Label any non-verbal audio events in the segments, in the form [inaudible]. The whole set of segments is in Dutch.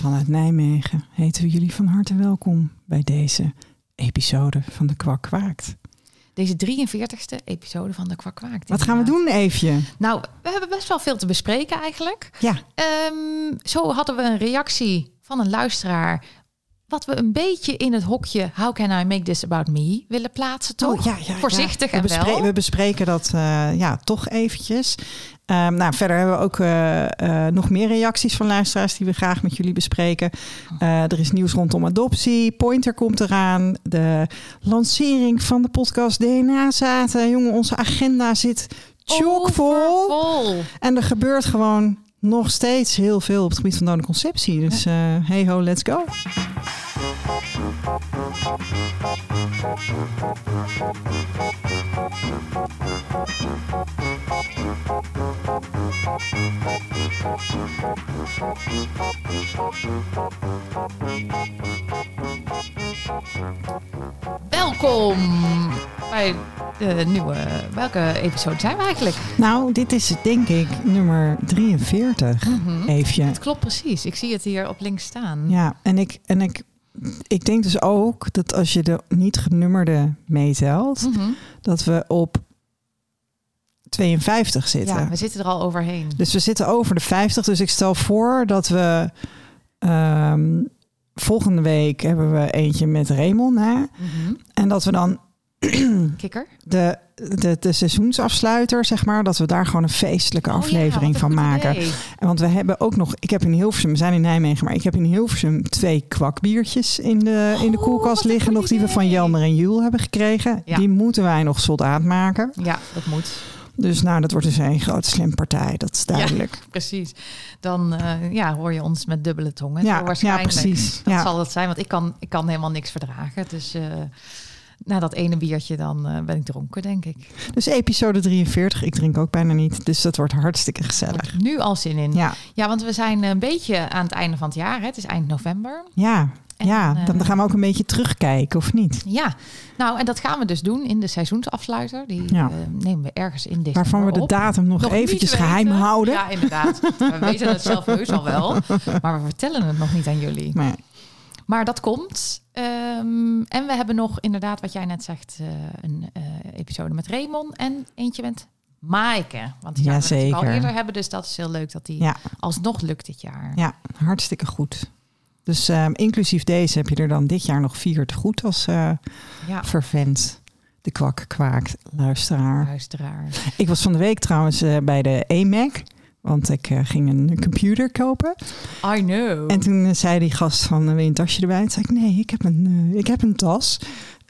Vanuit Nijmegen heten we jullie van harte welkom bij deze episode van de Kwak Kwaakt. Deze 43ste episode van de Kwak Kwaakt. Wat gaan we doen, Eefje? Nou, we hebben best wel veel te bespreken eigenlijk. Ja, Ehm, zo hadden we een reactie van een luisteraar. Wat we een beetje in het hokje How can I make this about me willen plaatsen, toch? Oh, ja, ja, Voorzichtig ja. en we bespre- wel. We bespreken dat eh, ja, toch eventjes. Ehm, nou, verder hebben we ook eh, eh, nog meer reacties van luisteraars die we graag met jullie bespreken. Eh, er is nieuws rondom adoptie. Pointer komt eraan. De lancering van de podcast DNA zaten. Jongen, onze agenda zit chockvol. Overvol. En er gebeurt gewoon nog steeds heel veel op het gebied van donorconceptie. Dus hey ho, let's go. Welkom bij de nieuwe... Welke episode zijn we eigenlijk? Nou, dit is denk ik nummer 43. Mhm. Eefje. Het klopt precies. Ik zie het hier op links staan. Ja, en ik, en ik, ik denk dus ook dat als je de niet genummerde meetelt, Mhm. dat we op 52 zitten. Ja, we zitten er al overheen. Dus we zitten over de 50. Dus ik stel voor dat we ehm, volgende week hebben we eentje met Raymond na. Mhm. En dat we dan [clears throat] Kikker. de, de, de seizoensafsluiter, zeg maar, dat we daar gewoon een feestelijke Oh aflevering van maken. idee. En Want we hebben ook nog, ik heb in Hilversum, we zijn in Nijmegen, maar ik heb in Hilversum twee kwakbiertjes in de, in de koelkast liggen, nog die we van. Jelmer en Jules hebben gekregen. Ja. Die moeten wij nog soldaat maken. Ja, dat moet. Dus nou, dat wordt dus een grote slimpartij, dat is duidelijk. [laughs] Precies. Dan eh, ja, hoor je ons met dubbele tongen. Ja, Zo ja, waarschijnlijk. precies. Dat Ja. zal het zijn, want ik kan, ik kan helemaal niks verdragen. Dus eh, na dat ene biertje dan eh, ben ik dronken, denk ik. Dus episode 43, ik drink ook bijna niet, dus dat wordt hartstikke gezellig. Nu al zin in. Ja, Ja, want we zijn een beetje aan het einde van het jaar. Hè. Het is eind november. ja, En, ja. eh, Dan gaan we ook een beetje terugkijken, of niet? Ja, nou en dat gaan we dus doen in de seizoensafsluiter. Die Ja. eh, nemen we ergens in december Waarvan we de datum nog, eventjes geheim weten. houden. Ja, inderdaad. We [laughs] weten het zelf heus al wel. Maar we vertellen het nog niet aan jullie. Maar Maar dat komt. Ehm, en we hebben nog inderdaad, wat jij net zegt, eh, een eh, episode met Raymond en eentje met Maaike. Want die zouden we al eerder hebben, dus dat is heel leuk dat die ja, alsnog lukt dit jaar. Ja, hartstikke goed. Dus ehm, inclusief deze heb je er dan dit jaar nog vier te goed als Ja, vervent. De kwak kwaakt, luisteraar. luisteraar. Ik was van de week trouwens eh, bij de EMAC. Want ik eh, ging een computer kopen. I know. En toen zei die gast van, wil je een tasje erbij? Toen zei ik, nee, ik heb een, ik heb een tas.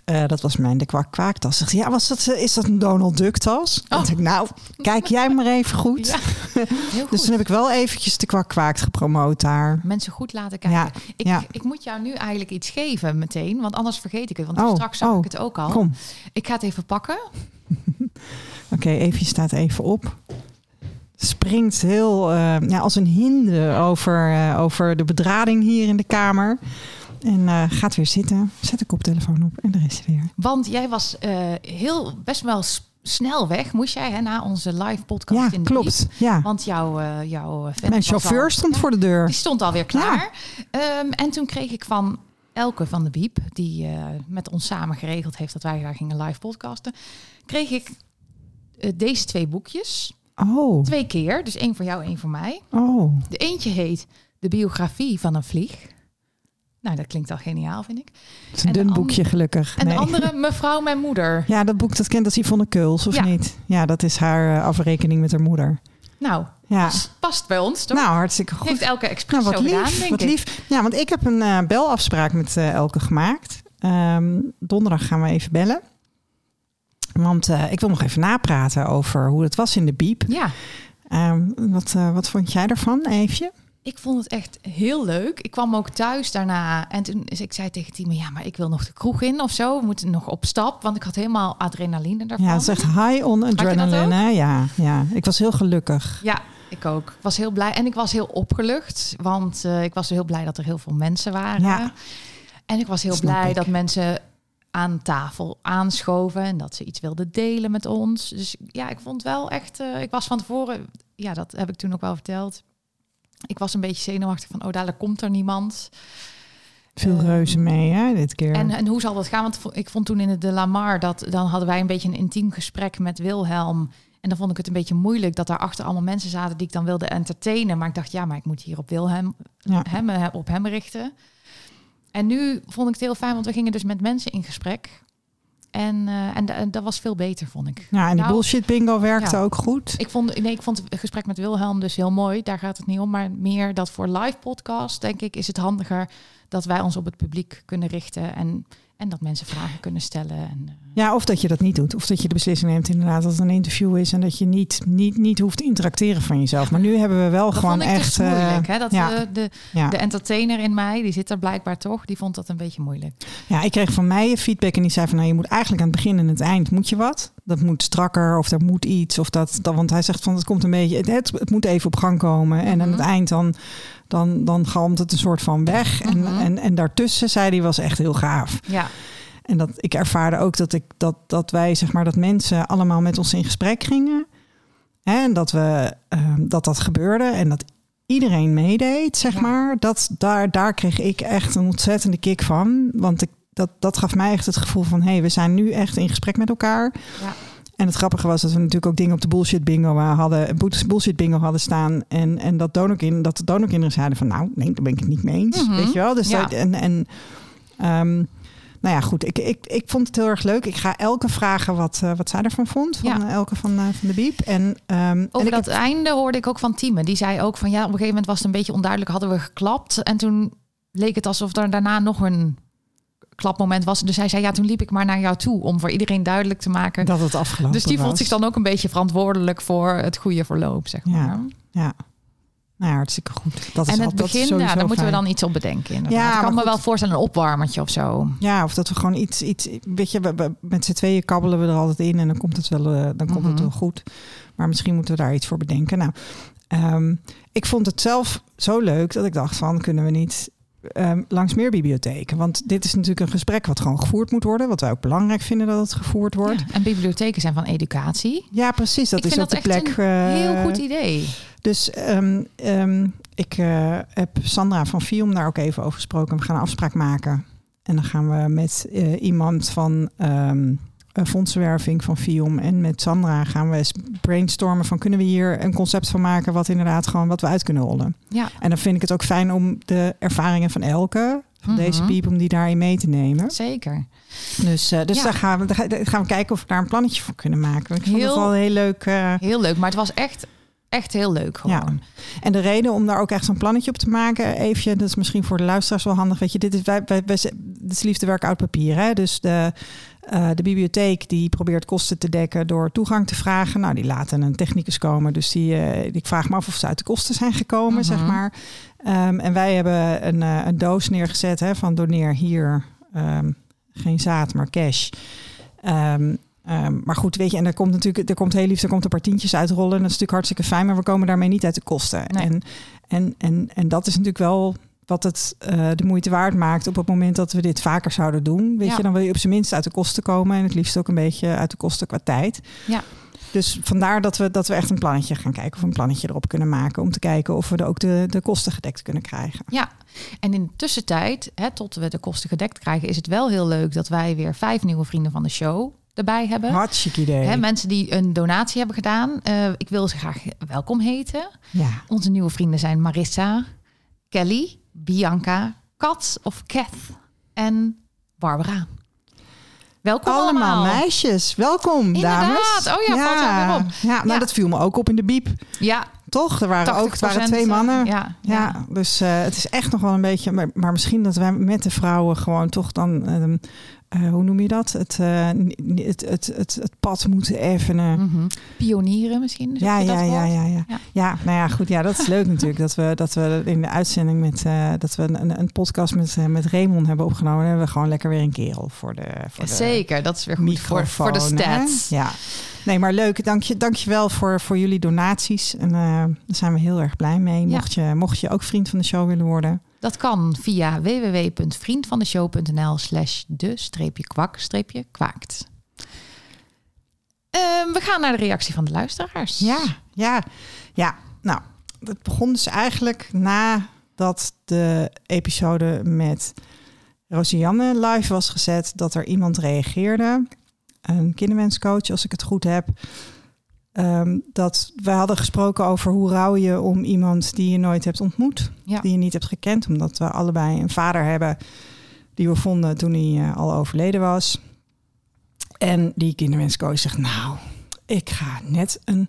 Eh, dat was mijn de kwak kwaaktas. Zegt ja, was dat, eh, is dat een Donald Duck tas? Oh. Oh. ik, nou, kijk jij maar even goed. Ja, [laughs] goed. Dus toen heb ik wel eventjes de kwak kwaakt gepromoot daar. Mensen goed laten kijken. Ja, ik, ja. ik moet jou nu eigenlijk iets geven meteen, want anders vergeet ik het. Want Oh, straks zag oh, ik het ook al. Kom. Ik ga het even pakken. [laughs] Oké, even staat even op. Springt heel eh, ja, als een hinde over, over de bedrading hier in de kamer. En eh, gaat weer zitten. Zet de koptelefoon op en is ze weer. Want jij was eh, heel best wel snel weg, moest jij, hè, na onze live podcast Ja, in de klopt. Ja. Want jouw, eh jouw Mijn chauffeur al- stond Ja, voor de deur. Die stond alweer klaar. Ehm, en toen kreeg ik van Elke van de Biep, die met ons samen geregeld heeft dat wij daar gingen live podcasten, kreeg ik deze twee boekjes. Oh, Twee keer, dus één voor jou, één voor mij. oh. De eentje heet De biografie van een vlieg. Nou, dat klinkt al geniaal, vind ik. Het is een dun boekje gelukkig. En Nee. de andere, [laughs] Mevrouw, mijn moeder. Ja, dat boek dat kent als Yvonne Keuls, of Ja. niet? Ja, dat is haar eh, afrekening met haar moeder. Nou, Ja. past, bij ons, toch? Nou, hartstikke goed. Heeft elke expres Nou, wat lief. gedaan, denk wat ik. lief. Ja, want ik heb een eh, belafspraak met eh, Elke gemaakt. Ehm, donderdag gaan we even bellen. Want ik wil nog even napraten over hoe het was in de biep. Ja, Ehm, wat, wat vond jij ervan, Eefje? Ik vond het echt heel leuk. Ik kwam ook thuis daarna en toen dus ik zei tegen Timo, ja, maar ik wil nog de kroeg in of zo. We moeten nog op stap, want ik had helemaal adrenaline daarvan. Ja, het is echt high on adrenaline. hè? Ja, ja, ik was heel gelukkig. Ja, ik ook. Ik was heel blij en ik was heel opgelucht, want eh, ik was heel blij dat er heel veel mensen waren. Ja. En ik was heel Snap blij ik. dat mensen aan tafel aanschoven en dat ze iets wilden delen met ons. Dus ja, ik vond wel echt, eh, ik was van tevoren, ja, dat heb ik toen ook wel verteld. Ik was een beetje zenuwachtig van, oh, dadelijk komt er niemand. Veel Ehm, reuzen mee, hè, dit keer. En, en hoe zal dat gaan? Want ik vond toen in het De Lamar dat dan hadden wij een beetje een intiem gesprek met Wilhelm. En dan vond ik het een beetje moeilijk dat daarachter allemaal mensen zaten die ik dan wilde entertainen. Maar ik dacht, ja, maar ik moet hier op Wilhelm Ja. hem, eh, op hem richten. En nu vond ik het heel fijn, want we gingen dus met mensen in gesprek. En, eh, en, da- en dat was veel beter, vond ik. ja, en die Nou, bullshit bingo werkte ja. ook goed. Ik vond, nee, ik vond het gesprek met Wilhelm dus heel mooi. Daar gaat het niet om. Maar meer dat voor live podcast, denk ik, is het handiger dat wij ons op het publiek kunnen richten. En, en dat mensen vragen kunnen stellen. En, eh, Ja, of dat je dat niet doet. Of dat je de beslissing neemt inderdaad dat het een interview is... en dat je niet, niet, niet hoeft te interacteren van jezelf. Maar nu hebben we wel dat gewoon vond ik echt... dus eh, moeilijk. Hè? Dat ja. de, ja. de entertainer in mij, die zit er blijkbaar toch, die vond dat een beetje moeilijk. ja, ik kreeg van mij feedback en die zei van... nou, je moet eigenlijk aan het begin en het eind moet je wat. Dat moet strakker of er moet iets. Of dat, dat, want hij zegt van het komt een beetje... Het, het, het moet even op gang komen. En aan Mhm. het eind dan, dan, dan galmt het een soort van weg. En, Mhm. en, en daartussen, zei hij, was echt heel gaaf. Ja, En dat ik ervaarde ook dat, ik, dat, dat wij, zeg maar, dat mensen allemaal met ons in gesprek gingen. Hè, en dat, we, ehm, dat dat gebeurde en dat iedereen meedeed, zeg Ja. maar. Dat, daar, daar kreeg ik echt een ontzettende kick van. Want ik, dat, dat gaf mij echt het gevoel van... hé, hey, we zijn nu echt in gesprek met elkaar. Ja. En het grappige was dat we natuurlijk ook dingen op de bullshit bingo eh, hadden, bullshit bingo hadden staan. En, en dat donorkinderen, dat de donorkinderen zeiden van nou, nee, daar ben ik het niet mee eens. Mhm. Weet je wel? Dus Ja. dat, en, en ehm, nou ja, goed. Ik, ik, ik vond het heel erg leuk. Ik ga Elke vragen wat, eh, wat zij ervan vond. Van Ja. eh, Elke van, eh, van de Biep. En, en over ik dat heb- einde hoorde ik ook van Tieme. Die zei ook van ja, op een gegeven moment was het een beetje onduidelijk, hadden we geklapt. En toen leek het alsof er daarna nog een klapmoment was. Dus hij zei ja, toen liep ik maar naar jou toe om voor iedereen duidelijk te maken. dat het afgelopen Dus die voelt zich dan ook een beetje verantwoordelijk voor het goede verloop, zeg maar. Ja. Ja. Nou hartstikke goed. Dat is En het begin, sowieso daar moeten we dan iets op bedenken. Inderdaad. Ja, ik kan me goed. wel voorstellen, een opwarmertje of zo. Ja, of dat we gewoon iets, iets weet je, we, we- met z'n tweeën kabbelen we er altijd in en dan komt het wel, eh, dan komt het Mhm. wel goed. Maar misschien moeten we daar iets voor bedenken. Nou, ehm, ik vond het zelf zo leuk dat ik dacht van, kunnen we niet ehm, langs meer bibliotheken? Want dit is natuurlijk een gesprek wat gewoon gevoerd moet worden, wat wij ook belangrijk vinden dat het gevoerd wordt. Ja, en bibliotheken zijn van educatie. Ja, precies. Dat ik is dat de echt plek. een eh, heel goed idee. Dus ehm, ehm, ik eh, heb Sandra van Fium daar ook even over gesproken. We gaan een afspraak maken. En dan gaan we met eh, iemand van een fondsenwerving van Fium en met Sandra gaan we eens brainstormen van kunnen we hier een concept van maken wat inderdaad gewoon wat we uit kunnen rollen. Ja, En dan vind ik het ook fijn om de ervaringen van Elke, van Mhm. deze piep, om die daarin mee te nemen. zeker. Dus, eh, dus Ja. daar, gaan we, daar gaan we kijken of we daar een plannetje voor kunnen maken. Ik vond Heel- het wel heel leuk. Heel leuk, maar het was echt, echt heel leuk gewoon. En de reden om daar ook echt zo'n plannetje op te maken, even, dat is misschien voor de luisteraars wel handig. Weet je, dit is, wij, wij, wij, dit is liefdewerk oud papier. Hè? Dus de, eh, de bibliotheek die probeert kosten te dekken door toegang te vragen. Nou, die laten een technicus komen. Dus die, eh, ik vraag me af of ze uit de kosten zijn gekomen, Mhm. zeg maar. Ehm, en wij hebben een, eh, een doos neergezet hè, van doneer hier ehm, geen zaad, maar cash. Ehm, ehm, maar goed, weet je, en er komt natuurlijk, er komt heel lief, er komt een paar tientjes uitrollen. En dat is natuurlijk hartstikke fijn, maar we komen daarmee niet uit de kosten. Nee. En, en, en, en dat is natuurlijk wel wat het eh, de moeite waard maakt op het moment dat we dit vaker zouden doen. Weet Ja. je, dan wil je op zijn minst uit de kosten komen en het liefst ook een beetje uit de kosten qua tijd. Ja. Dus vandaar dat we, dat we echt een plannetje gaan kijken of een plannetje erop kunnen maken om te kijken of we er ook de, de kosten gedekt kunnen krijgen. Ja, en in de tussentijd, hè, tot we de kosten gedekt krijgen, is het wel heel leuk dat wij weer vijf nieuwe vrienden van de show erbij hebben. Hartstikke idee. Hè, mensen die een donatie hebben gedaan. Eh, ik wil ze graag welkom heten. ja. Onze nieuwe vrienden zijn Marissa, Kelly, Bianca, Kat of Kath en Barbara. Welkom Allemaal allemaal. meisjes, welkom Inderdaad. dames. Oh ja, valt weer op. Ja, nou Ja. dat viel me ook op in de biep. Ja, Toch? Er waren ook het waren 80%, twee mannen. Ja, Ja, ja. dus eh, het is echt nog wel een beetje, maar, maar misschien dat wij met de vrouwen gewoon toch dan, ehm, eh, hoe noem je dat? Het, eh, het, het, het, het pad moeten effenen. Mhm. Pionieren misschien. Ja, ja, ja, ja, ja. Ja. Ja, nou ja, goed. Ja, dat is leuk [laughs] natuurlijk. Dat we, dat we in de uitzending met eh, dat we een, een podcast met, met Raymond hebben opgenomen. Hebben we gewoon lekker weer een kerel voor de, voor de Zeker, dat is weer goed voor, voor de hè? stats. Ja. Nee, maar leuk. Dank je, dank je wel voor, voor jullie donaties. En daar zijn we heel erg blij mee. Mocht, je, mocht je ook vriend van de show willen worden. Dat kan via www.vriendvandeshow.nl slash de streepje kwak streepje kwaakt. Ehm, we gaan naar de reactie van de luisteraars. Ja, ja, ja. Nou, het begon dus eigenlijk nadat de episode met Rosianne live was gezet, dat er iemand reageerde, een kinderwenscoach, als ik het goed heb. Ehm, dat we hadden gesproken over hoe rouw je om iemand die je nooit hebt ontmoet, Ja. die je niet hebt gekend, omdat we allebei een vader hebben die we vonden toen hij eh, al overleden was. En die kinderwenscoach zegt, nou, ik ga net een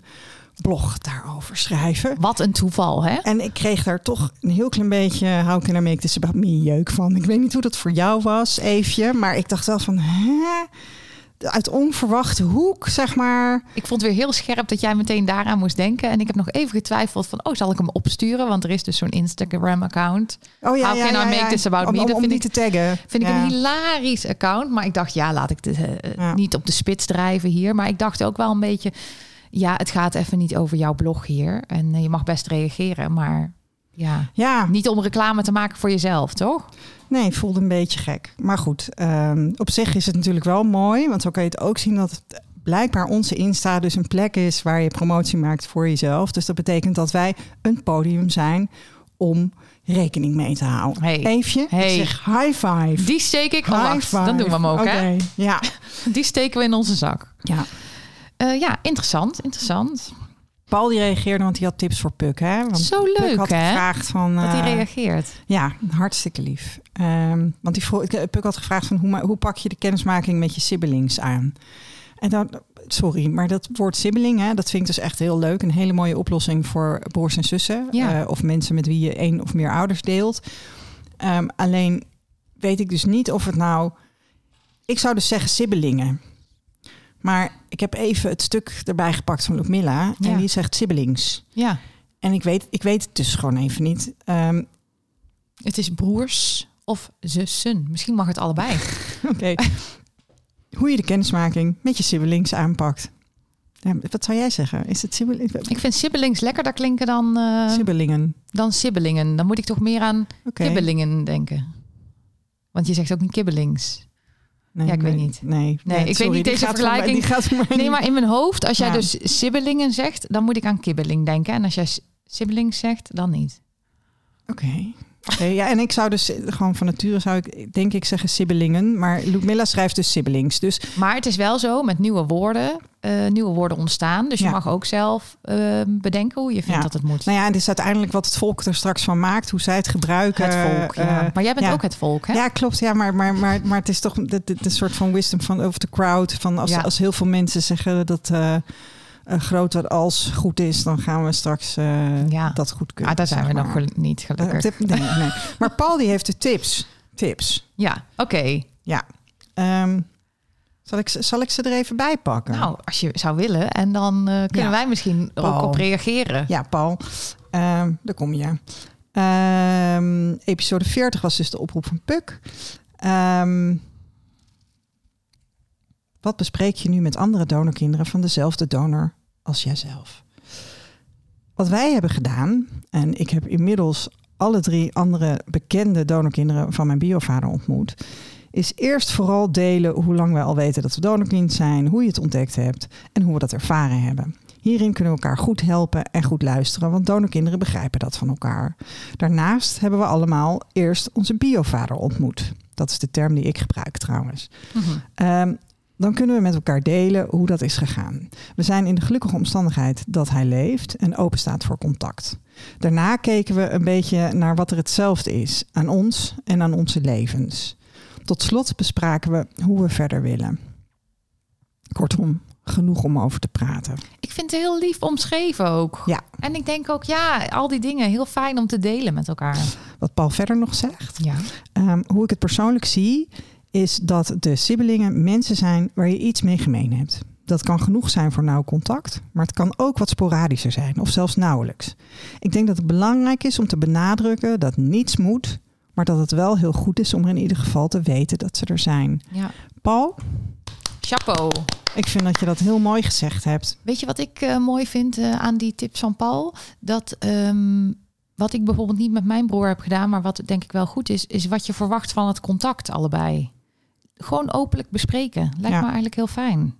blog daarover schrijven. Wat een toeval, hè? En ik kreeg daar toch een heel klein beetje how can I make this about me jeuk van. Ik weet niet hoe dat voor jou was, Eefje. Maar ik dacht wel van, hè? Uit onverwachte hoek, zeg maar. Ik vond het weer heel scherp dat jij meteen daaraan moest denken. En ik heb nog even getwijfeld van, oh, zal ik hem opsturen? Want er is dus zo'n Instagram-account. Oh ja, How ja, can I ja, make ja. this about om, me? Om, om niet te taggen. Vind ik een hilarisch account. Maar ik dacht, ja, laat ik het eh, niet op de spits drijven hier. Maar ik dacht ook wel een beetje, ja, het gaat even niet over jouw blog hier. En eh, je mag best reageren, maar ja, Ja, niet om reclame te maken voor jezelf, toch? Nee, voelde een beetje gek. Maar goed, ehm, op zich is het natuurlijk wel mooi. Want zo kan je het ook zien dat het blijkbaar onze Insta dus een plek is waar je promotie maakt voor jezelf. Dus dat betekent dat wij een podium zijn om rekening mee te houden. Hey. Eefje, Hey. zeg high five. Die steek ik, High wacht, five. dan doen we hem ook, hè? Oké, Ja, [laughs] Die steken we in onze zak. ja. Eh, ja, interessant, interessant. Paul die reageerde, want hij had tips voor Puk. Hè? Want Zo Puk leuk, had hè? gevraagd van... Dat hij eh, reageert. Ja, hartstikke lief. Ehm, want die vroeg, ik- Puk had gevraagd van hoe, hoe pak je de kennismaking met je siblings aan? En dan, sorry, maar dat woord sibling, hè, dat vind ik dus echt heel leuk. Een hele mooie oplossing voor broers en zussen. Ja. eh, of mensen met wie je één of meer ouders deelt. Ehm, alleen weet ik dus niet of het nou... Ik zou dus zeggen sibbelingen. Maar ik heb even het stuk erbij gepakt van Ludmilla. Ja. En die zegt siblings. Ja, En ik weet, ik weet het dus gewoon even niet. Ehm, het is broers of zussen. Misschien mag het allebei. [laughs] Oké. Hoe je de kennismaking met je siblings aanpakt. Ja, wat zou jij zeggen? Is het siblings? Ik vind siblings lekkerder klinken dan, Sibbelingen. dan sibbelingen. Dan moet ik toch meer aan kibbelingen denken. Want je zegt ook niet kibbelings. Nee, Ja, ik weet niet. Nee, Nee, ik weet niet deze vergelijking. mij Nee, maar in mijn hoofd, als jij Ja. dus sibbelingen zegt, dan moet ik aan kibbeling denken. En als jij siblings zegt, dan niet. Oké. Oké, ja, en ik zou dus gewoon van nature zou ik denk ik zeggen sibbelingen, maar Ludmilla schrijft dus siblings. Dus Maar het is wel zo, met nieuwe woorden, eh, nieuwe woorden ontstaan. Dus je Ja. mag ook zelf eh, bedenken hoe je vindt Ja. dat het moet. nou ja, en dit is uiteindelijk wat het volk er straks van maakt, hoe zij het gebruiken. het volk, ja. eh, maar jij bent ook het volk, hè? Ja, klopt. Ja, maar, maar, maar, maar het is toch de, de, de soort van wisdom van over the crowd. Van als, als heel veel mensen zeggen dat wat als goed is, dan gaan we straks eh, Ja. dat goed kunnen. Ah, daar zijn we nog gel- niet Eh, gelukkig. tip- nee, nee. [laughs] Maar Paul die heeft de tips. Tips. Ja, oké. Ja. Ehm, zal, ik, ze- zal ik ze er even bij pakken? Nou, als je zou willen. En dan eh, kunnen Ja. wij misschien ook op reageren. Ja, Paul. Ehm, daar kom je. Ehm, episode 40 was dus de oproep van Puk. Wat bespreek je nu met andere donorkinderen van dezelfde donor als jijzelf? Wat wij hebben gedaan, en ik heb inmiddels alle drie andere bekende donorkinderen van mijn biovader ontmoet, is eerst vooral delen hoe lang wij al weten dat we donorkind zijn, hoe je het ontdekt hebt en hoe we dat ervaren hebben. Hierin kunnen we elkaar goed helpen en goed luisteren, want donorkinderen begrijpen dat van elkaar. Daarnaast hebben we allemaal eerst onze biovader ontmoet. Dat is de term die ik gebruik trouwens. Ehm, dan kunnen we met elkaar delen hoe dat is gegaan. We zijn in de gelukkige omstandigheid dat hij leeft en open staat voor contact. Daarna keken we een beetje naar wat er hetzelfde is aan ons en aan onze levens. Tot slot bespraken we hoe we verder willen. Kortom, genoeg om over te praten. Ik vind het heel lief omschreven ook. Ja. En ik denk ook, ja, al die dingen heel fijn om te delen met elkaar. Wat Paul verder nog zegt. Ja. Ehm, hoe ik het persoonlijk zie, is dat de sibbelingen mensen zijn waar je iets mee gemeen hebt. Dat kan genoeg zijn voor nauw contact, maar het kan ook wat sporadischer zijn of zelfs nauwelijks. Ik denk dat het belangrijk is om te benadrukken dat niets moet, maar dat het wel heel goed is om er in ieder geval te weten dat ze er zijn. ja. Paul, Chapeau. ik vind dat je dat heel mooi gezegd hebt. Weet je wat ik eh, mooi vind eh, aan die tips van Paul? Dat ehm, wat ik bijvoorbeeld niet met mijn broer heb gedaan, maar wat denk ik wel goed is, is wat je verwacht van het contact allebei. Gewoon openlijk bespreken. Lijkt Ja. me eigenlijk heel fijn.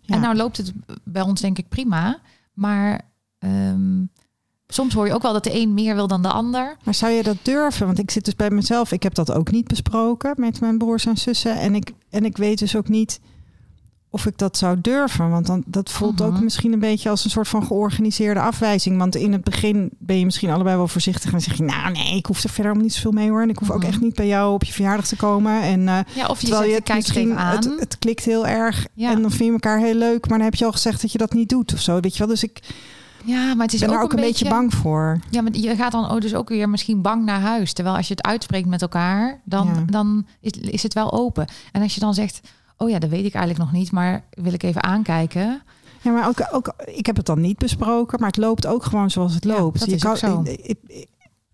Ja. En nou loopt het bij ons denk ik prima, maar ehm, Soms hoor je ook wel dat de een meer wil dan de ander. Maar zou je dat durven? Want ik zit dus bij mezelf. Ik heb dat ook niet besproken met mijn broers en zussen. En ik, en ik weet dus ook niet of ik dat zou durven. Want dan, dat voelt ook Mhm. misschien een beetje als een soort van georganiseerde afwijzing. Want in het begin ben je misschien allebei wel voorzichtig. En dan zeg je, nou nee, ik hoef er verder allemaal niet zoveel mee hoor. En ik hoef ook Mhm. echt niet bij jou op je verjaardag te komen. En uh, Ja, of je terwijl zegt, je het misschien, aan. het, het klikt heel erg. Ja. En dan vind je elkaar heel leuk. Maar dan heb je al gezegd dat je dat niet doet of zo. Weet je wel? Dus ik ja, maar het is ben ook, er ook een beetje bang voor. Ja, maar je gaat dan ook dus ook weer misschien bang naar huis. Terwijl als je het uitspreekt met elkaar, dan, Ja. dan is, is het wel open. En als je dan zegt, oh ja, dat weet ik eigenlijk nog niet, maar wil ik even aankijken. Ja, maar ook, ook, ik heb het dan niet besproken, maar het loopt ook gewoon zoals het Ja, loopt. dat je is ook zo. Ik, ik, ik-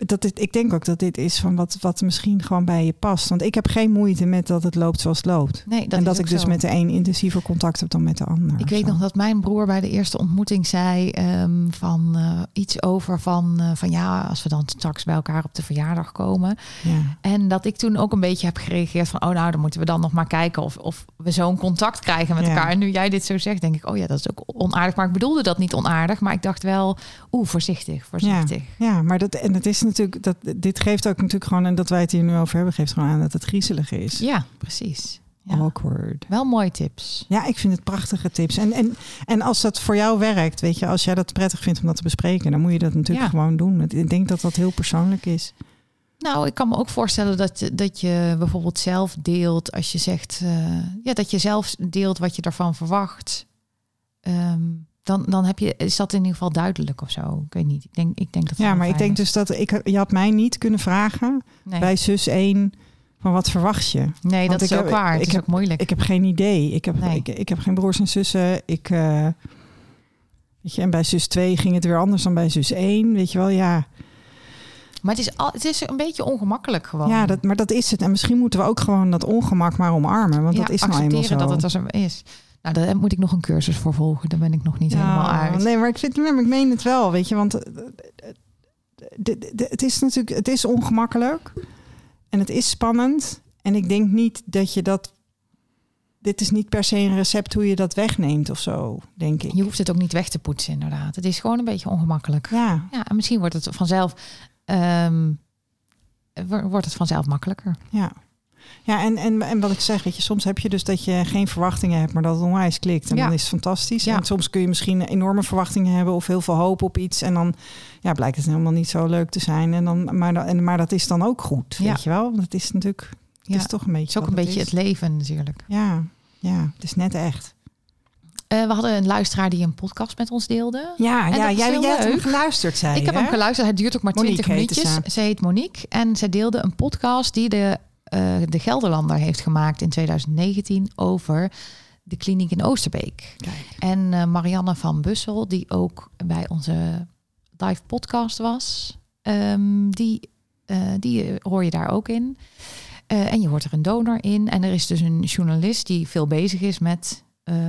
dat dit, ik denk ook dat dit is van wat, wat misschien gewoon bij je past. Want ik heb geen moeite met dat het loopt zoals het loopt. Nee, dat en dat ik dus zo. met de een intensiever contact heb dan met de ander. Ik weet zo. nog dat mijn broer bij de eerste ontmoeting zei ehm, van eh, iets over van, eh, van ja, als we dan straks bij elkaar op de verjaardag komen. Ja. En dat ik toen ook een beetje heb gereageerd van, oh nou, dan moeten we dan nog maar kijken of, of we zo'n contact krijgen met Ja. elkaar. En nu jij dit zo zegt, denk ik, oh ja, dat is ook onaardig. Maar ik bedoelde dat niet onaardig, maar ik dacht wel, oeh, voorzichtig, voorzichtig. Ja, maar dat, en het is natuurlijk, dat, dit geeft ook natuurlijk gewoon, en dat wij het hier nu over hebben, geeft gewoon aan dat het griezelig is. Ja, precies. Ja. Awkward. Wel mooie tips. Ja, ik vind het prachtige tips. En, en, en als dat voor jou werkt, weet je, als jij dat prettig vindt om dat te bespreken, dan moet je dat natuurlijk Ja. gewoon doen. Ik denk dat dat heel persoonlijk is. Nou, ik kan me ook voorstellen dat, je- dat je bijvoorbeeld zelf deelt als je zegt, eh, ja, dat je zelf deelt wat je ervan verwacht. Ehm, dan, dan heb je, is dat in ieder geval duidelijk of zo. Ik weet niet. Ik denk, ik denk dat. het Ja, maar ik denk is. dus dat ik, je had mij niet kunnen vragen Nee, bij zus 1 van wat verwacht je? nee want dat is ook heb- waar. Het ik is heb- ook moeilijk. Ik heb geen idee. Ik heb, Nee. ik, ik heb geen broers en zussen. Ik, eh, weet je, en bij zus 2 ging het weer anders dan bij zus 1. Weet je wel, ja. maar het is, al, het is een beetje ongemakkelijk gewoon. ja dat, maar dat is het. En misschien moeten we ook gewoon dat ongemak maar omarmen. Want Ja, dat is nou eenmaal zo. accepteren dat het er zo is. Nou, daar moet ik nog een cursus voor volgen. Daar ben ik nog niet helemaal uit. Nee, maar ik, vind, maar ik meen het wel, weet je. Want eh, de- de- het is natuurlijk het is ongemakkelijk. En het is spannend. En ik denk niet dat je dat... Dit is niet per se een recept hoe je dat wegneemt of zo, denk ik. Je hoeft het ook niet weg te poetsen, inderdaad. Het is gewoon een beetje ongemakkelijk. Ja, Ja, en misschien wordt het vanzelf, ehm, wo- wordt het vanzelf makkelijker. ja. Ja, en, en, en wat ik zeg, weet je, soms heb je dus dat je geen verwachtingen hebt, maar dat het onwijs klikt. En Ja. dan is het fantastisch. Ja. En soms kun je misschien enorme verwachtingen hebben of heel veel hoop op iets. En dan ja, blijkt het helemaal niet zo leuk te zijn. En dan, maar, en, maar dat is dan ook goed, Ja. weet je wel? Want het is natuurlijk, het Ja, is toch een beetje Het is ook een beetje het leven natuurlijk. Ja, ja, het is net echt. Eh, we hadden een luisteraar die een podcast met ons deelde. Ja, ja dat jij, jij hebt hem geluisterd, zei ik heb hem geluisterd. Het duurt ook maar Monique 20 heette minuutjes. ze. Ze. heet Monique. En zij deelde een podcast die de, eh, de Gelderlander heeft gemaakt in 2019 over de kliniek in Oosterbeek. Kijk. En eh, Marianne van Bussel, die ook bij onze live podcast was, ehm, die, eh, die hoor je daar ook in. En je hoort er een donor in. En er is dus een journalist die veel bezig is met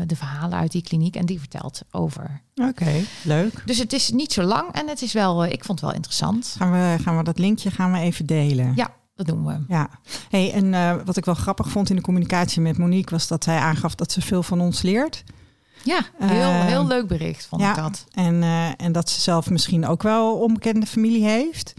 de verhalen uit die kliniek. En die vertelt over. Oké, leuk. Dus het is niet zo lang en het is wel, ik vond het wel interessant. Gaan we, gaan we dat linkje gaan we even delen? Ja, dat doen we. Ja, hey, en eh, wat ik wel grappig vond in de communicatie met Monique was dat zij aangaf dat ze veel van ons leert. Ja, heel, Eh, heel leuk bericht vond ja. ik dat. En, eh, en dat ze zelf misschien ook wel onbekende familie heeft.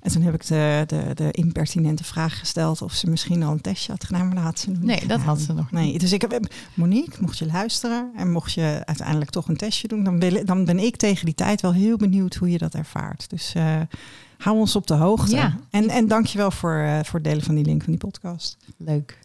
En toen heb ik de, de, de impertinente vraag gesteld of ze misschien al een testje had gedaan, maar dat had ze nog niet Nee, dat had ze nog niet. Nee, dus ik heb Monique, mocht je luisteren en mocht je uiteindelijk toch een testje doen, dan, wil, dan ben ik tegen die tijd wel heel benieuwd hoe je dat ervaart. Dus eh, hou ons op de hoogte. Ja. En, en dankjewel voor, eh, voor het delen van die link van die podcast. Leuk.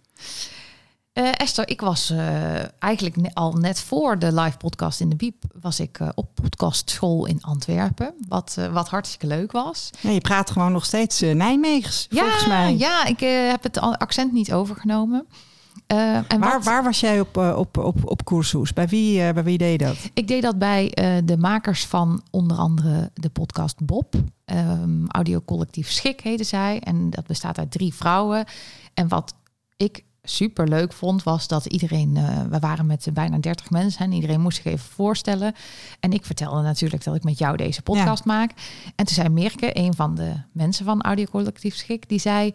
Eh, Esther, ik was eh, eigenlijk al net voor de live podcast in de Biep... was ik op podcastschool in Antwerpen. Wat, wat hartstikke leuk was. Ja, je praat gewoon nog steeds Nijmeegs, volgens mij. Ja, ik heb het accent niet overgenomen. Eh, en Waar, wat- waar was jij op, eh, op, op, op cursus? Bij wie, eh, bij wie deed je dat? Ik deed dat bij de makers van onder andere de podcast Bob. Ehm Audiocollectief Schik heette zij. En dat bestaat uit drie vrouwen. En wat ik super leuk vond, was dat iedereen... we waren met bijna 30 mensen en iedereen moest zich even voorstellen. En ik vertelde natuurlijk dat ik met jou deze podcast maak. En toen zei Mirke, een van de mensen van Audiocollectief Schik, die zei...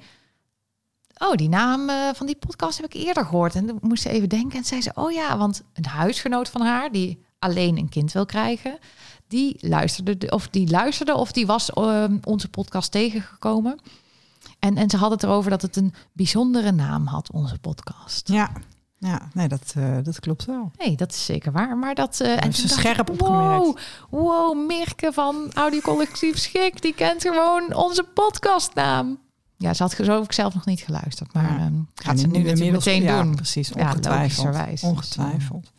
Oh, die naam eh, van die podcast heb ik eerder gehoord. En toen moest ze even denken. En zei ze, oh ja, want een huisgenoot van haar... die alleen een kind wil krijgen... Die luisterde, of die luisterde, of die was ehm, onze podcast tegengekomen. En, en ze had het erover dat het een bijzondere naam had, onze podcast. Ja, ja nee, dat, eh, dat klopt wel. Nee, dat is zeker waar. Maar dat. eh, en ze scherp opgemerkt. Wow, wow, Mirke van Audiocollectief Schik, die kent gewoon onze podcastnaam. Ja, ze had zo ook zelf nog niet geluisterd, maar Ja. ehm, gaat ze nu natuurlijk meteen ja, doen. Precies, Ja, ongetwijfeld. Dus, ongetwijfeld.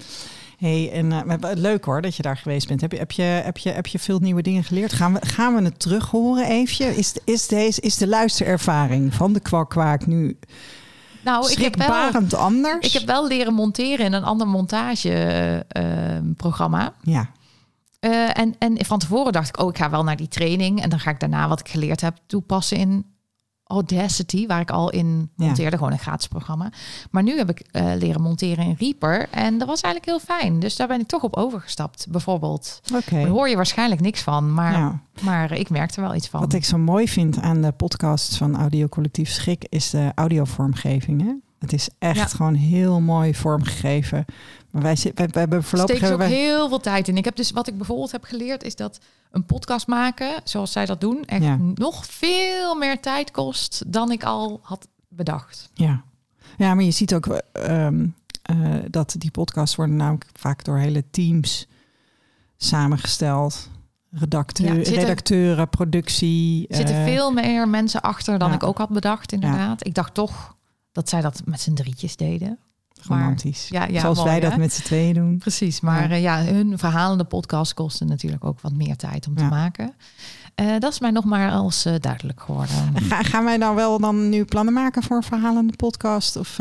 Hey, en maar leuk hoor dat je daar geweest bent. Heb je, heb je, heb je, heb je veel nieuwe dingen geleerd? Gaan we, gaan we het terug horen even? Is, is, deze, is de luisterervaring van de kwak-kwaak nu Nou, ik heb wel anders? Ik heb wel leren monteren in een ander montageprogramma. Ja, Eh, en, en van tevoren dacht ik, oh, ik ga wel naar die training. En dan ga ik daarna wat ik geleerd heb toepassen in Audacity, waar ik al in Ja. monteerde. Gewoon een gratis programma. Maar nu heb ik eh, leren monteren in Reaper. En dat was eigenlijk heel fijn. Dus daar ben ik toch op overgestapt, bijvoorbeeld. oké. Daar hoor je waarschijnlijk niks van. Maar, Ja. maar ik merk er wel iets van. Wat ik zo mooi vind aan de podcast van Audio Collectief Schik is de audiovormgeving. Hè? Het is echt Ja. gewoon heel mooi vormgegeven. Maar wij, zitten- wij, wij hebben voorlopig steek ook wij- heel veel tijd in. Ik heb dus wat ik bijvoorbeeld heb geleerd is dat een podcast maken, zoals zij dat doen, echt Ja. nog veel meer tijd kost dan ik al had bedacht. Ja. ja, maar je ziet ook ehm, eh, dat die podcasts worden namelijk vaak door hele teams samengesteld. Redacteur, Ja, zitten- redacteuren, productie. Er zitten eh, veel meer mensen achter dan ja. ik ook had bedacht, inderdaad. Ik dacht toch dat zij dat met z'n drietjes deden. Maar- romantisch. Ja, ja, Zoals mooi, wij dat hè? met z'n tweeën doen. Precies, maar Ja. eh, ja, hun verhalende podcast kosten natuurlijk ook wat meer tijd om te Ja. maken. Eh, dat is mij nog maar als eh, duidelijk geworden. [laughs] Ga, gaan wij nou wel dan nu plannen maken voor een verhalende podcast? Of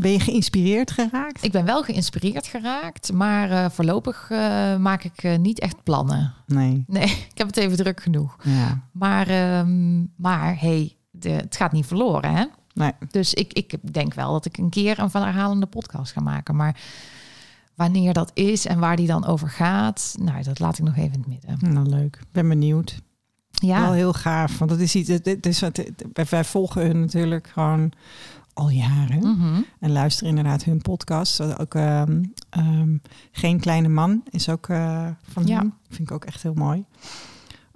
ben je geïnspireerd geraakt? Ik ben wel geïnspireerd geraakt, maar voorlopig maak ik niet echt plannen. Nee. Nee, [laughs] ik heb het even druk genoeg. Ja. Maar, ehm, maar hey, de, het gaat niet verloren, hè? Nee. Dus ik, ik denk wel dat ik een keer een verhalende podcast ga maken. Maar wanneer dat is en waar die dan over gaat, nou, dat laat ik nog even in het midden. Nou, leuk. Ben benieuwd. Wel Ja, heel gaaf. Want dat is iets. Het is, het, wij, volgen hun natuurlijk gewoon al jaren. Mhm. En luisteren inderdaad hun podcast. Ook ehm, ehm, Geen Kleine Man is ook eh, van Ja. Vind ik ook echt heel mooi.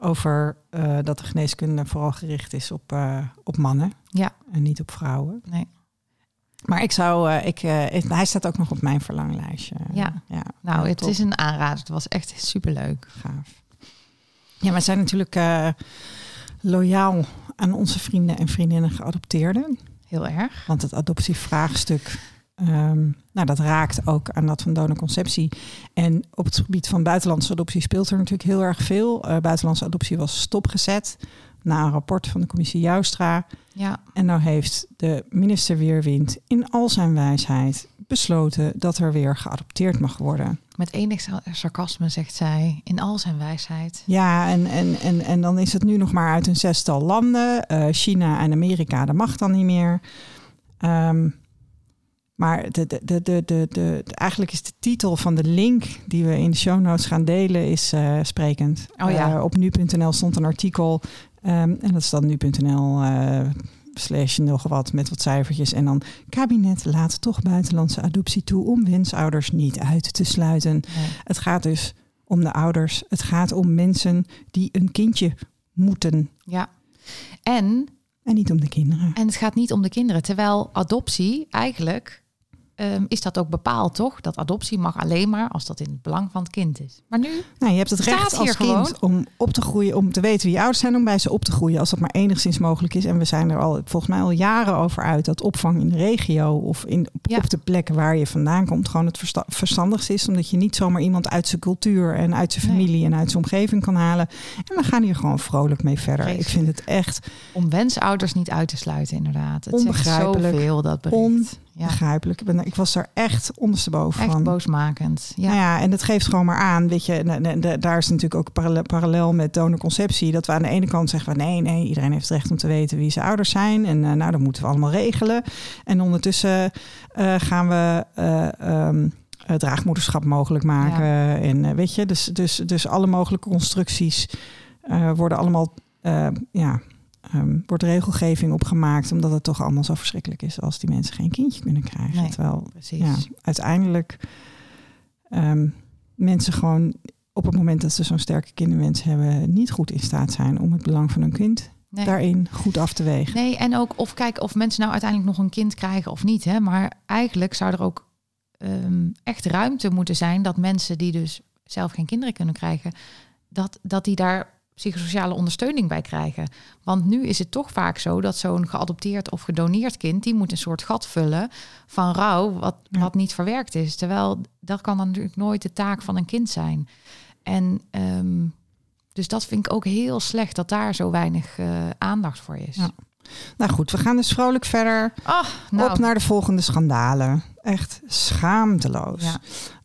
Over eh, dat de geneeskunde vooral gericht is op, eh, op mannen. Ja. En niet op vrouwen. Nee. Maar ik zou, eh, ik, hij staat ook nog op mijn verlanglijstje. Ja. ja nou, ja, het top. is een aanrader. Het was echt superleuk. gaaf. Ja, maar zijn natuurlijk loyaal aan onze vrienden en vriendinnen geadopteerden. Heel erg. Want het adoptievraagstuk, ehm, nou, dat raakt ook aan dat van donorconceptie. En op het gebied van buitenlandse adoptie speelt er natuurlijk heel erg veel. Eh, buitenlandse adoptie was stopgezet na een rapport van de commissie Joustra. Ja, En nou heeft de minister Weerwind in al zijn wijsheid besloten dat er weer geadopteerd mag worden. met enig sa- sarcasme zegt zij, in al zijn wijsheid. Ja, en, en, en, en dan is het nu nog maar uit een zestal landen. Eh, China en Amerika, dat mag dan niet meer. Ehm, maar de, de, de, de, eigenlijk is de titel van de link die we in de show notes gaan delen, is eh, sprekend. Oh ja. Eh, op nu.nl stond een artikel. ehm, en dat is dan nu.nl eh slash nog wat met wat cijfertjes. En dan kabinet laat toch buitenlandse adoptie toe om wensouders niet uit te sluiten. Nee. Het gaat dus om de ouders. Het gaat om mensen die een kindje moeten. Ja. En, En niet om de kinderen. en het gaat niet om de kinderen. Terwijl adoptie eigenlijk ehm, is dat ook bepaald, toch? Dat adoptie mag alleen maar als dat in het belang van het kind is. Maar nu, Nou, je hebt het recht als kind gewoon. om op te groeien, om te weten wie je ouders zijn, om bij ze op te groeien, als dat maar enigszins mogelijk is. En we zijn er al volgens mij al jaren over uit dat opvang in de regio of in, op, Ja. op de plekken waar je vandaan komt gewoon het versta- verstandigste is. Omdat je niet zomaar iemand uit zijn cultuur en uit zijn Nee. familie en uit zijn omgeving kan halen. En we gaan hier gewoon vrolijk mee verder. Ik vind het echt om wensouders niet uit te sluiten, inderdaad. Het zegt Onbegrijpelijk. zoveel, dat bericht. Ja, begrijpelijk. Ik, ben, ik was daar echt ondersteboven echt van. boosmakend. Ja. Nou ja, en dat geeft gewoon maar aan, weet je, en- en- en daar is natuurlijk ook parallel, parallel met donorconceptie, dat we aan de ene kant zeggen van nee, nee, iedereen heeft het recht om te weten wie zijn ouders zijn en eh, nou, dat moeten we allemaal regelen. En ondertussen eh, gaan we eh, ehm, eh, draagmoederschap mogelijk maken en weet je, dus, dus, dus alle mogelijke constructies worden allemaal, ja, ehm, wordt regelgeving opgemaakt, omdat het toch allemaal zo verschrikkelijk is als die mensen geen kindje kunnen krijgen. Nee. Terwijl ja, uiteindelijk ehm, mensen gewoon op het moment dat ze zo'n sterke kinderwens hebben, niet goed in staat zijn om het belang van hun kind Nee. daarin goed af te wegen. Nee, en ook of kijken of mensen nou uiteindelijk nog een kind krijgen of niet. Hè? Maar eigenlijk zou er ook ehm, echt ruimte moeten zijn dat mensen die dus zelf geen kinderen kunnen krijgen, dat, dat die daar psychosociale ondersteuning bij krijgen. Want nu is het toch vaak zo dat zo'n geadopteerd of gedoneerd kind, die moet een soort gat vullen van rouw wat, wat niet verwerkt is. Terwijl dat kan dan natuurlijk nooit de taak van een kind zijn. En ehm, dus dat vind ik ook heel slecht dat daar zo weinig eh, aandacht voor is. Ja. Nou goed, we gaan dus vrolijk verder. Ah, nou, Op naar de volgende schandalen. Echt schaamteloos. Ja,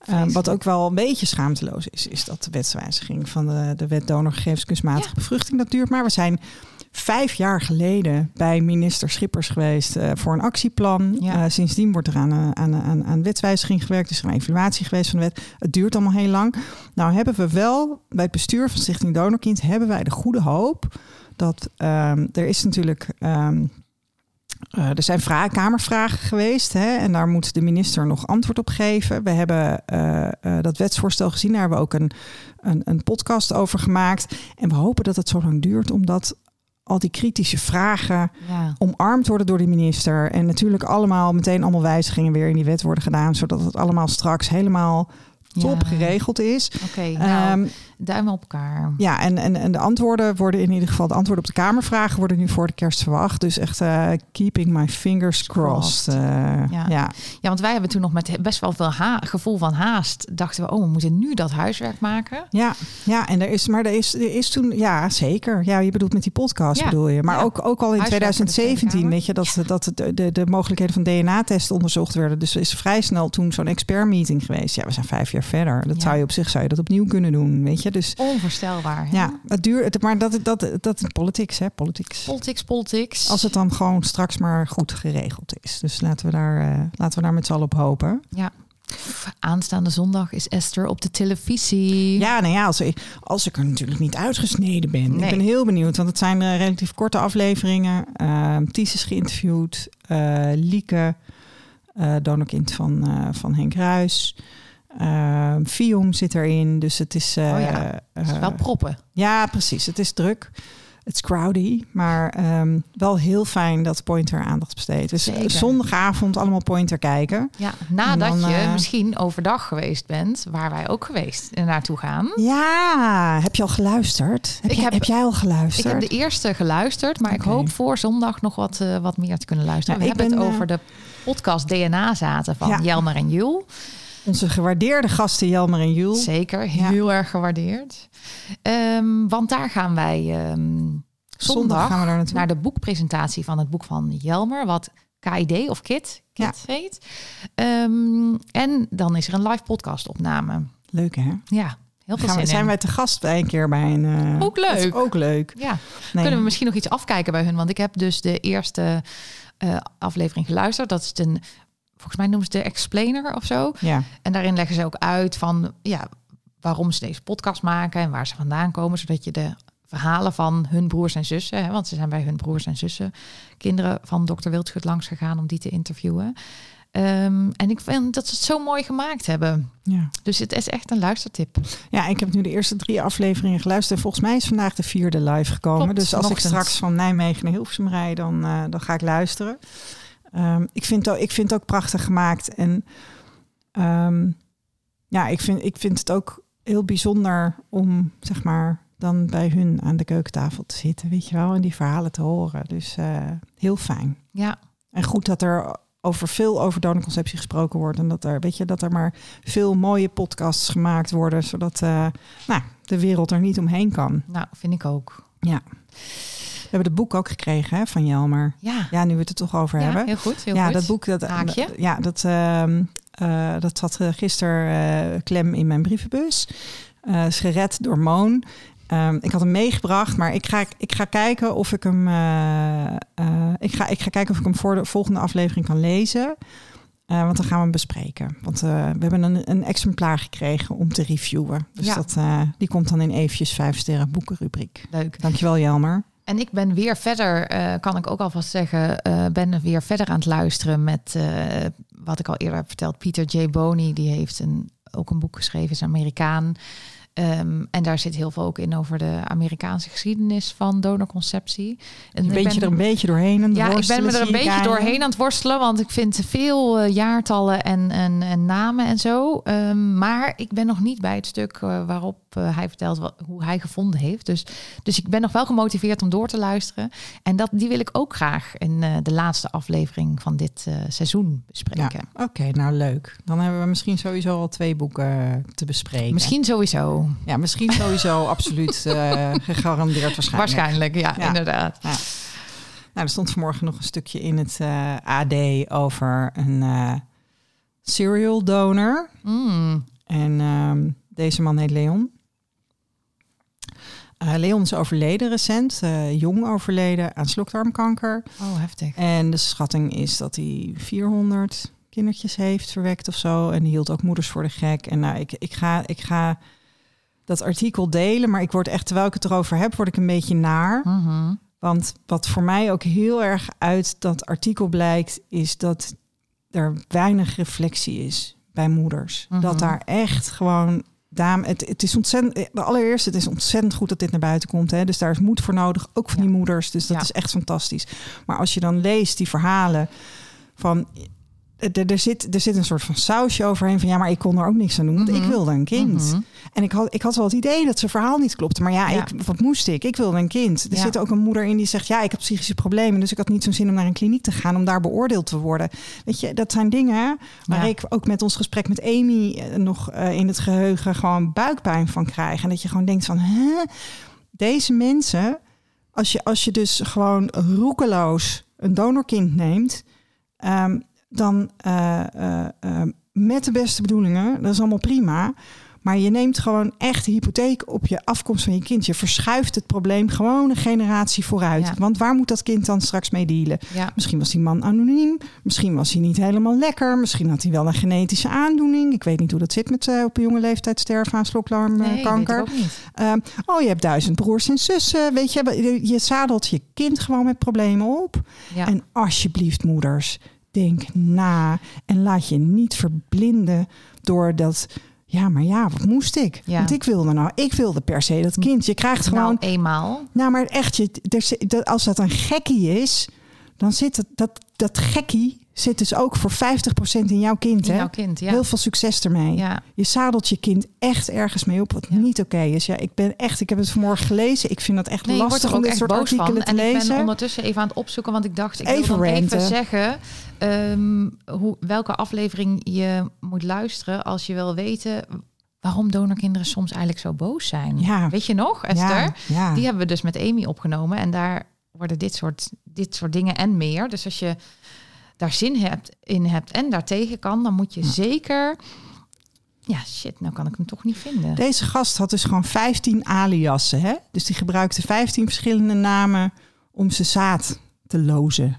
Eh, wat ook wel een beetje schaamteloos is, is dat de wetswijziging van de, de wet donorgegevens kunstmatige Ja. bevruchting. Dat duurt maar. We zijn vijf jaar geleden bij minister Schippers geweest eh, voor een actieplan. Ja. Eh, sindsdien wordt er aan, aan, aan, aan wetswijziging gewerkt. Er is een evaluatie geweest van de wet. Het duurt allemaal heel lang. Nou hebben we wel bij het bestuur van Stichting Donorkind hebben wij de goede hoop dat ehm, er is natuurlijk. ehm, eh, er zijn vra- kamervragen geweest hè, en daar moet de minister nog antwoord op geven. We hebben eh, eh, dat wetsvoorstel gezien, daar hebben we ook een, een, een podcast over gemaakt. En we hopen dat het zo lang duurt, omdat al die kritische vragen ja. omarmd worden door de minister. En natuurlijk allemaal meteen allemaal wijzigingen weer in die wet worden gedaan, zodat het allemaal straks helemaal top Ja. geregeld is. Oké, nou, Ehm, duimen op elkaar. ja, en, en, en de antwoorden worden in ieder geval, de antwoorden op de Kamervragen worden nu voor de kerst verwacht. Dus echt eh, keeping my fingers crossed. eh, Ja. ja. Ja, want wij hebben toen nog met best wel veel ha gevoel van haast. Dachten we, oh, we moeten nu dat huiswerk maken. Ja, ja, en er is, maar er is, er is toen, ja, zeker. Ja, je bedoelt met die podcast Ja. bedoel je. Maar Ja. ook, ook al in Huiswerk voor de Tweede 2017, Kamer. weet je, dat, dat de, de, de mogelijkheden van DNA-testen onderzocht werden. Dus er is vrij snel toen zo'n expert-meeting geweest. Ja, we zijn vijf jaar verder. Dat zou je op zich zou je dat opnieuw kunnen doen, weet je. Dus Onvoorstelbaar. hè? ja, het duurt, maar dat, dat, dat is politics, hè, politics. Politics, politics. Als het dan gewoon straks maar goed geregeld is. Dus laten we daar, eh, laten we daar met z'n allen op hopen. Ja. Aanstaande zondag is Esther op de televisie. Ja, nou ja, als, ik- als ik er natuurlijk niet uitgesneden ben. Nee. Ik ben heel benieuwd, want het zijn eh, relatief korte afleveringen. Ehm Ties is geïnterviewd. eh Lieke, donorkind van, van Henk Ruis. Fium zit erin, dus het is... eh, Oh ja, Het is eh, wel proppen. ja, precies. Het is druk. Het is crowdy, maar ehm, wel heel fijn dat Pointer aandacht besteedt. Dus Zeker. zondagavond allemaal Pointer kijken. Ja, nadat dan, je eh, misschien overdag geweest bent, waar wij ook geweest en naartoe gaan. Ja, heb je al geluisterd? Heb, Ik jij, heb- heb jij al Ik geluisterd? heb de eerste geluisterd, maar ik hoop voor zondag nog wat, eh, wat meer te kunnen luisteren. Ja, We ik hebben ben, het eh, over de podcast DNA zaten van Ja. Jelmer en Jul. Onze gewaardeerde gasten Jelmer en Jules. Zeker, Ja. heel erg gewaardeerd. Ehm, want daar gaan wij ehm, zondag, gaan we naar de boekpresentatie van het boek van Jelmer, wat KID of KIT, KIT heet. Ehm, en dan is er een live podcast opname. Leuk hè? Ja, heel veel we, zijn wij te gast bij een keer bij een... eh, Ook leuk. ook leuk. Ja, Nee. kunnen we misschien nog iets afkijken bij hun? Want ik heb dus de eerste eh, aflevering geluisterd. Dat is een, volgens mij noemen ze de explainer of zo. Ja, En daarin leggen ze ook uit van ja, waarom ze deze podcast maken en waar ze vandaan komen, zodat je de verhalen van hun broers en zussen, hè, want ze zijn bij hun broers en zussen, kinderen van dokter Wildschut langs gegaan om die te interviewen. Ehm, en ik vind dat ze het zo mooi gemaakt hebben. ja. Dus het is echt een luistertip. ja, ik heb nu de eerste drie afleveringen geluisterd. En volgens mij is vandaag de vierde live gekomen. Klopt, dus als ik straks van Nijmegen naar Hilversum rijd, dan, eh, dan ga ik luisteren. Ehm, ik, vind het ook, ik vind het ook prachtig gemaakt. En ehm, ja, ik vind, ik vind het ook heel bijzonder om, zeg maar, dan bij hun aan de keukentafel te zitten, weet je wel, en die verhalen te horen. Dus eh, heel fijn. Ja, En goed dat er over veel over donorconceptie gesproken wordt. En dat er, weet je, dat er maar veel mooie podcasts gemaakt worden, zodat eh, nou, de wereld er niet omheen kan. nou vind ik ook. Ja. We hebben het boek ook gekregen hè, van Jelmer. Ja, Ja, nu we het er toch over ja hebben. heel goed. Heel ja, goed. dat boek, dat, Haakje. ja, dat, eh, dat zat eh, gisteren eh, klem in mijn brievenbus. Is gered door Moon. Ehm, ik had hem meegebracht, maar ik ga, ik ga kijken of ik hem. ik, ga, ik ga kijken of ik hem voor de volgende aflevering kan lezen. Want dan gaan we hem bespreken. Want we hebben een, een exemplaar gekregen om te reviewen. Dus Ja. dat, die komt dan in eventjes vijf sterren boekenrubriek. Leuk. Dankjewel Jelmer. En ik ben weer verder, eh, kan ik ook alvast zeggen, eh, ben weer verder aan het luisteren met eh, wat ik al eerder heb verteld. Pieter J. Boney, die heeft een, ook een boek geschreven, is Amerikaan. Ehm, en daar zit heel veel ook in over de Amerikaanse geschiedenis van donorconceptie. En je ik bent je er een beetje doorheen aan het ja, ik ben me er een beetje aan doorheen aan het worstelen, want ik vind veel eh, jaartallen en, en, en namen en zo. Ehm, maar ik ben nog niet bij het stuk eh, waarop eh, hij vertelt wat, hoe hij gevonden heeft. Dus, dus ik ben nog wel gemotiveerd om door te luisteren. En dat, die wil ik ook graag in de laatste aflevering van dit seizoen bespreken. Ja, Oké, nou leuk. Dan hebben we misschien sowieso al twee boeken te bespreken. Misschien sowieso. Ja, misschien sowieso [laughs] absoluut eh, gegarandeerd waarschijnlijk. Waarschijnlijk, ja, Ja. inderdaad. Nou, er stond vanmorgen nog een stukje in het eh, AD over een eh, serial donor. Mm. En ehm, deze man heet Leon. Leon is overleden recent, jong overleden aan slokdarmkanker. Oh, heftig. En de schatting is dat hij 400 kindertjes heeft verwekt of zo. En die hield ook moeders voor de gek. En nou, ik, ik, ga, ik ga dat artikel delen, maar ik word echt, terwijl ik het erover heb, word ik een beetje naar. Mhm. Want wat voor mij ook heel erg uit dat artikel blijkt, is dat er weinig reflectie is bij moeders. Mhm. Dat daar echt gewoon. Dame, het, het is ontzettend. De allereerste, het is ontzettend goed dat dit naar buiten komt. Hè? Dus daar is moed voor nodig, ook van Ja. die moeders. Dus dat Ja. is echt fantastisch. Maar als je dan leest die verhalen van. Er, er, zit, er zit een soort van sausje overheen van ja, maar ik kon er ook niks aan doen, want ik Mhm. wilde een kind. Mhm. En ik had, ik had wel het idee dat zijn verhaal niet klopte. Maar ja, Ja. Ik, wat moest ik? Ik wilde een kind. Er Ja. zit ook een moeder in die zegt... ja, ik heb psychische problemen... dus ik had niet zo'n zin om naar een kliniek te gaan... om daar beoordeeld te worden. Weet je, dat zijn dingen waar Ja. ik ook met ons gesprek met Amy... eh, nog eh, in het geheugen gewoon buikpijn van krijg. En dat je gewoon denkt van... Hè? Deze mensen... Als je, als je dus gewoon roekeloos een donorkind neemt... ehm, dan eh, eh, eh, met de beste bedoelingen, dat is allemaal prima. Maar je neemt gewoon echt de hypotheek op je afkomst van je kind. Je verschuift het probleem gewoon een generatie vooruit. Ja. Want waar moet dat kind dan straks mee dealen? Ja. Misschien was die man anoniem. Misschien was hij niet helemaal lekker. Misschien had hij wel een genetische aandoening. Ik weet niet hoe dat zit met op een jonge leeftijd sterven aan slokdarmkanker. Nee, niet. Ehm, oh, je hebt duizend broers en zussen. Weet je, je- je zadelt je kind gewoon met problemen op. Ja. En alsjeblieft, moeders, denk na. En laat je niet verblinden door dat. Ja, maar ja, wat moest ik? Ja. Want ik wilde nou, ik wilde per se dat kind. Je krijgt gewoon. Nou, Nou, eenmaal. maar echt, je, als dat een gekkie is, dan zit het, dat, dat gekkie zit dus ook voor 50% in jouw kind. In Hè? jouw kind, ja. Heel veel succes ermee. Ja. Je zadelt je kind echt ergens mee op wat Ja. niet oké is. Ja, ik ben echt, ik heb het vanmorgen gelezen. Ik vind dat echt Nee, lastig om dit soort boos van. artikelen te En ik lezen. ben ondertussen even aan het opzoeken, want ik dacht, ik Even wil even zeggen ehm, hoe, welke aflevering je moet luisteren als je wil weten waarom donorkinderen soms eigenlijk zo boos zijn. Ja. Weet je nog, Esther? Die hebben we dus met Amy opgenomen en daar worden dit soort, dit soort dingen en meer. Dus als je daar zin hebt, in hebt en daartegen kan, dan moet je zeker... Ja, shit, nou kan ik hem toch niet vinden. Deze gast had dus gewoon 15 aliasen. Hè? Dus die gebruikte 15 verschillende namen om zijn zaad te lozen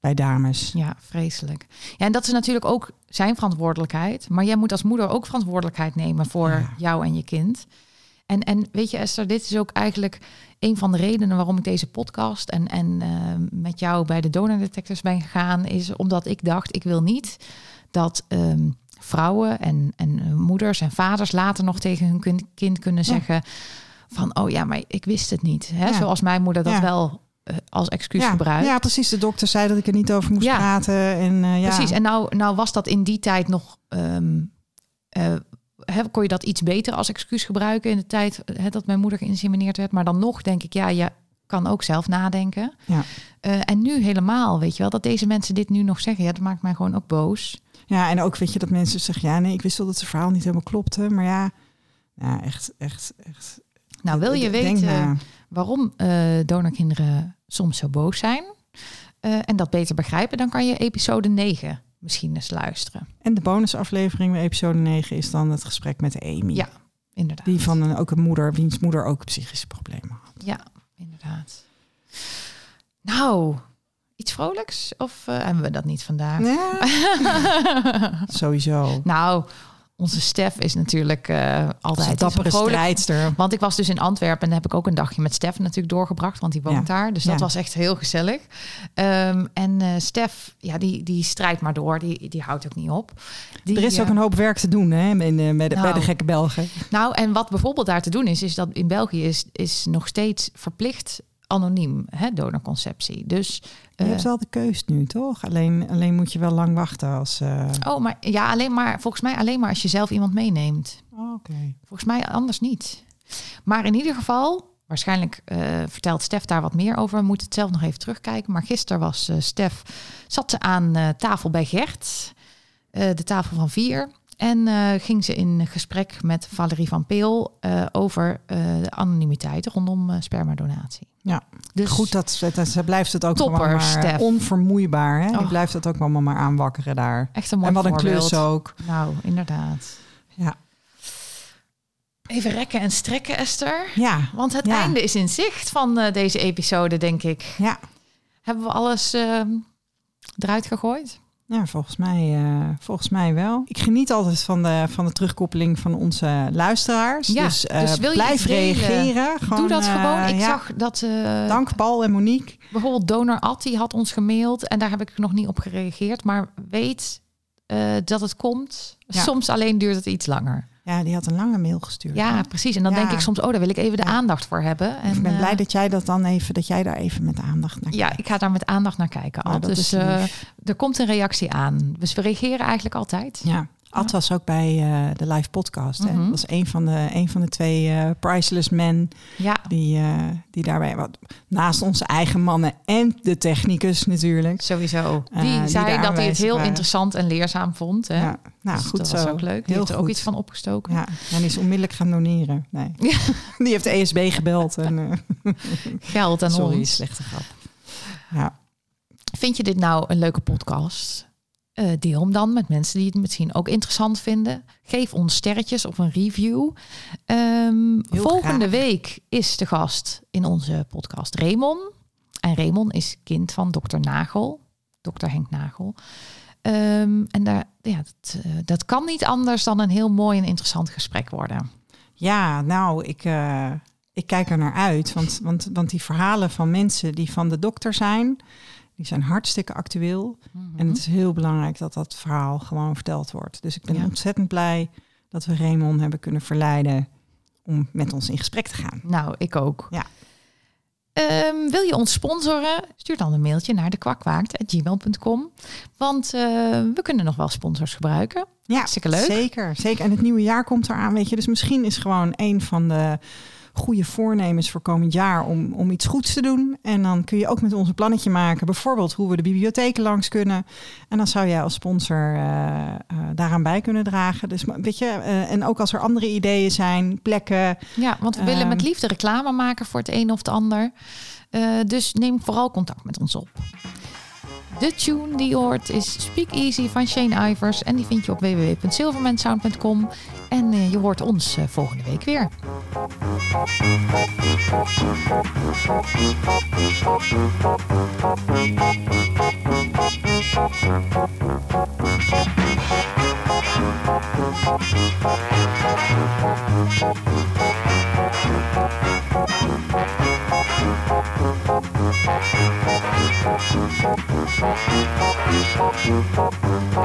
bij dames. Ja, vreselijk. Ja, en dat is natuurlijk ook zijn verantwoordelijkheid. Maar jij moet als moeder ook verantwoordelijkheid nemen voor Ja. jou en je kind. En, en weet je, Esther, dit is ook eigenlijk een van de redenen waarom ik deze podcast en, en eh, met jou bij de donordetectors ben gegaan. Is omdat ik dacht, ik wil niet dat ehm, vrouwen en, en moeders en vaders later nog tegen hun kind, kunnen Ja. zeggen van, oh ja, maar ik wist het niet. Hè? Ja. Zoals mijn moeder dat Ja. wel eh, als excuus Ja, gebruikt. ja, precies. De dokter zei dat ik er niet over moest praten. En, eh, ja. Precies. En nou, nou was dat in die tijd nog. ehm, hè, kon je dat iets beter als excuus gebruiken in de tijd dat mijn moeder geïnsemineerd werd. Maar dan nog denk ik, ja, je kan ook zelf nadenken. Ja. Eh, en nu helemaal, weet je wel, dat deze mensen dit nu nog zeggen. Ja, dat maakt mij gewoon ook boos. ja, en ook weet je dat mensen zeggen, ja, nee, ik wist wel dat zijn verhaal niet helemaal klopte. Maar ja, ja echt, echt, echt. Nou, wil je weten waarom eh donorkinderen soms zo boos zijn eh, en dat beter begrijpen, dan kan je episode 9 misschien eens luisteren. En de bonusaflevering, episode 9, is dan het gesprek met Amy. Ja. Inderdaad. Die van een, ook een moeder, wiens moeder ook psychische problemen had. Ja, inderdaad. Nou, iets vrolijks? Of eh, hebben we dat niet vandaag? Ja, [laughs] sowieso. nou, onze Stef is natuurlijk uh, altijd een dappere vrolijk, strijdster. Want ik was dus in Antwerpen en heb ik ook een dagje met Stef natuurlijk doorgebracht, want die woont daar. Dus dat was echt heel gezellig. Um, en uh, Stef, ja, die, die strijdt maar door. Die, die houdt ook niet op. Die, er is ook een hoop werk te doen hè, in, uh, bij, de, nou, bij de gekke Belgen. Nou, en wat bijvoorbeeld daar te doen is, is dat in België is, is nog steeds verplicht anoniem, hè, donorconceptie. Dus je hebt wel de keus nu, toch? Alleen, alleen moet je wel lang wachten als. Uh... Oh, maar ja, alleen maar volgens mij alleen maar als je zelf iemand meeneemt. Oh, Oké. Volgens mij anders niet. Maar in ieder geval, waarschijnlijk uh, vertelt Stef daar wat meer over. We moeten het zelf nog even terugkijken. Maar gisteren was Stef zat ze aan tafel bij Gert, de tafel van vier. En ging ze in gesprek met Valerie van Peel over de anonimiteit rondom spermadonatie. Ja, dus goed dat ze, ze blijft het ook topper, maar onvermoeibaar. Hè? Die blijft het ook allemaal maar aanwakkeren daar. Echt een mooi En wat voorbeeld. een klus ook. Nou, inderdaad. Ja. Even rekken en strekken, Esther. Ja. Want het ja. einde is in zicht van uh, deze episode, denk ik. Ja. Hebben we alles uh, eruit gegooid? Ja, volgens mij, uh, volgens mij wel. Ik geniet altijd van de, van de terugkoppeling van onze luisteraars. Ja, dus, uh, dus wil je blijf reageren. Gewoon, Doe dat gewoon. Ik ja. zag dat... Dank Paul en Monique. Bijvoorbeeld Donor Ad, die had ons gemaild. En daar heb ik nog niet op gereageerd. Maar weet dat het komt. Ja. Soms alleen duurt het iets langer. Ja, die had een lange mail gestuurd. Ja, precies. En dan ja. denk ik soms, oh, daar wil ik even de aandacht voor hebben. En, ik ben blij uh, dat jij dat dan even, dat jij daar even met aandacht naar kijkt. Ja, ik ga daar met aandacht naar kijken. Al. Nou, dus uh, er komt een reactie aan. Dus we reageren eigenlijk altijd. Ja. Ad was ook bij uh, de live podcast. Mm -hmm. Dat was een van de, een van de twee uh, priceless men ja. die, uh, die daarbij wat naast onze eigen mannen en de technicus natuurlijk. Sowieso. Die zei die dat hij het heel waren. interessant en leerzaam vond. Hè? Ja. Nou, dus goed dat zo. was ook leuk. Die heel heeft er goed. ook iets van opgestoken. Ja, en is onmiddellijk gaan doneren. Nee. Ja. [laughs] Die heeft de ESB gebeld. En, [laughs] Geld en Sorry, ons. slechte grap. Ja. Vind je dit nou een leuke podcast? Uh, deel hem dan met mensen die het misschien ook interessant vinden. Geef ons sterretjes of een review. Um, volgende graag. week is de gast in onze podcast Raymond. En Raymond is kind van dokter Nagel, dokter Henk Nagel. Um, en daar, ja, dat, uh, dat kan niet anders dan een heel mooi en interessant gesprek worden. Ja, nou, ik, uh, ik kijk er naar uit. Want, want, want die verhalen van mensen die van de dokter zijn... Die zijn hartstikke actueel. Mm -hmm. En het is heel belangrijk dat dat verhaal gewoon verteld wordt. Dus ik ben ja. ontzettend blij dat we Raymond hebben kunnen verleiden om met ons in gesprek te gaan. Nou, ik ook. Ja. Um, wil je ons sponsoren? Stuur dan een mailtje naar dekwakwaakt.gmail.com. Want uh, we kunnen nog wel sponsors gebruiken. Ja, Hartstikke leuk. Zeker, zeker. En het nieuwe jaar komt eraan, weet je. Dus misschien is gewoon een van de goede voornemens voor komend jaar om, om iets goeds te doen. En dan kun je ook met ons een plannetje maken. Bijvoorbeeld hoe we de bibliotheken langs kunnen. En dan zou jij als sponsor uh, uh, daaraan bij kunnen dragen. Dus weet je, uh, en ook als er andere ideeën zijn, plekken. Ja, want we willen met liefde reclame maken voor het een of het ander. dus neem vooral contact met ons op. De tune die je hoort is Speak Easy van Shane Ivers. En die vind je op www.silvermansound.com. En uh, je hoort ons uh, volgende week weer. Música